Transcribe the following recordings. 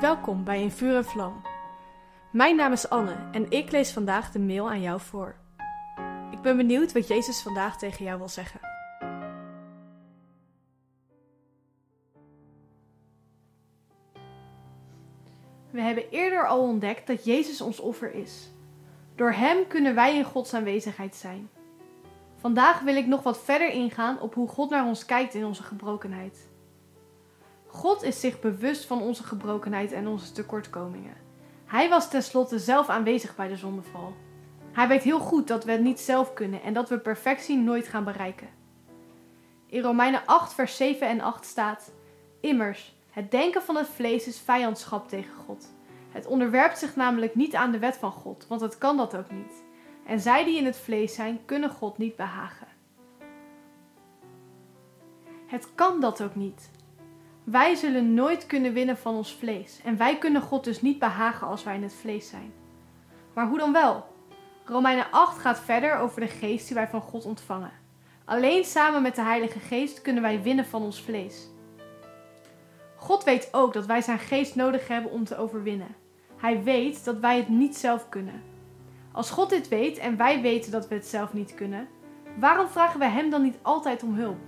Welkom bij In Vuur en Vlam. Mijn naam is Anne en ik lees vandaag de mail aan jou voor. Ik ben benieuwd wat Jezus vandaag tegen jou wil zeggen. We hebben eerder al ontdekt dat Jezus ons offer is. Door Hem kunnen wij in Gods aanwezigheid zijn. Vandaag wil ik nog wat verder ingaan op hoe God naar ons kijkt in onze gebrokenheid. God is zich bewust van onze gebrokenheid en onze tekortkomingen. Hij was tenslotte zelf aanwezig bij de zondeval. Hij weet heel goed dat we het niet zelf kunnen en dat we perfectie nooit gaan bereiken. In Romeinen 8, vers 7 en 8 staat: Immers, het denken van het vlees is vijandschap tegen God. Het onderwerpt zich namelijk niet aan de wet van God, want het kan dat ook niet. En zij die in het vlees zijn, kunnen God niet behagen. Het kan dat ook niet. Wij zullen nooit kunnen winnen van ons vlees. En wij kunnen God dus niet behagen als wij in het vlees zijn. Maar hoe dan wel? Romeinen 8 gaat verder over de geest die wij van God ontvangen. Alleen samen met de Heilige Geest kunnen wij winnen van ons vlees. God weet ook dat wij zijn geest nodig hebben om te overwinnen. Hij weet dat wij het niet zelf kunnen. Als God dit weet en wij weten dat we het zelf niet kunnen, waarom vragen we Hem dan niet altijd om hulp?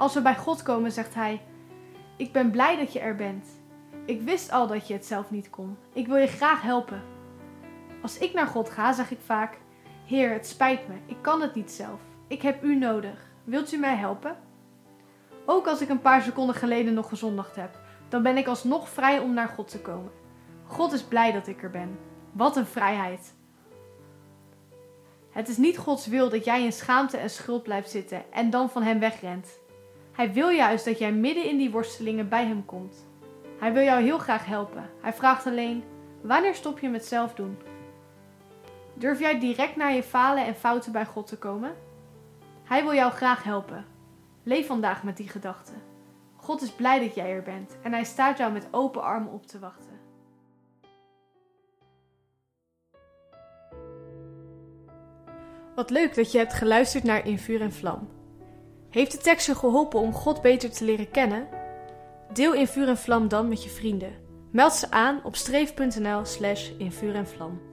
Als we bij God komen, zegt Hij: Ik ben blij dat je er bent. Ik wist al dat je het zelf niet kon. Ik wil je graag helpen. Als ik naar God ga, zeg ik vaak: Heer, het spijt me, ik kan het niet zelf. Ik heb u nodig. Wilt u mij helpen? Ook als ik een paar seconden geleden nog gezondigd heb, dan ben ik alsnog vrij om naar God te komen. God is blij dat ik er ben. Wat een vrijheid. Het is niet Gods wil dat jij in schaamte en schuld blijft zitten en dan van Hem wegrent. Hij wil juist dat jij midden in die worstelingen bij Hem komt. Hij wil jou heel graag helpen. Hij vraagt alleen: wanneer stop je met zelf doen? Durf jij direct naar je falen en fouten bij God te komen? Hij wil jou graag helpen. Leef vandaag met die gedachte. God is blij dat jij er bent en hij staat jou met open armen op te wachten. Wat leuk dat je hebt geluisterd naar In Vuur en Vlam. Heeft de tekst je geholpen om God beter te leren kennen? Deel In Vuur en Vlam dan met je vrienden. Meld ze aan op streef.nl slash in vuur en vlam.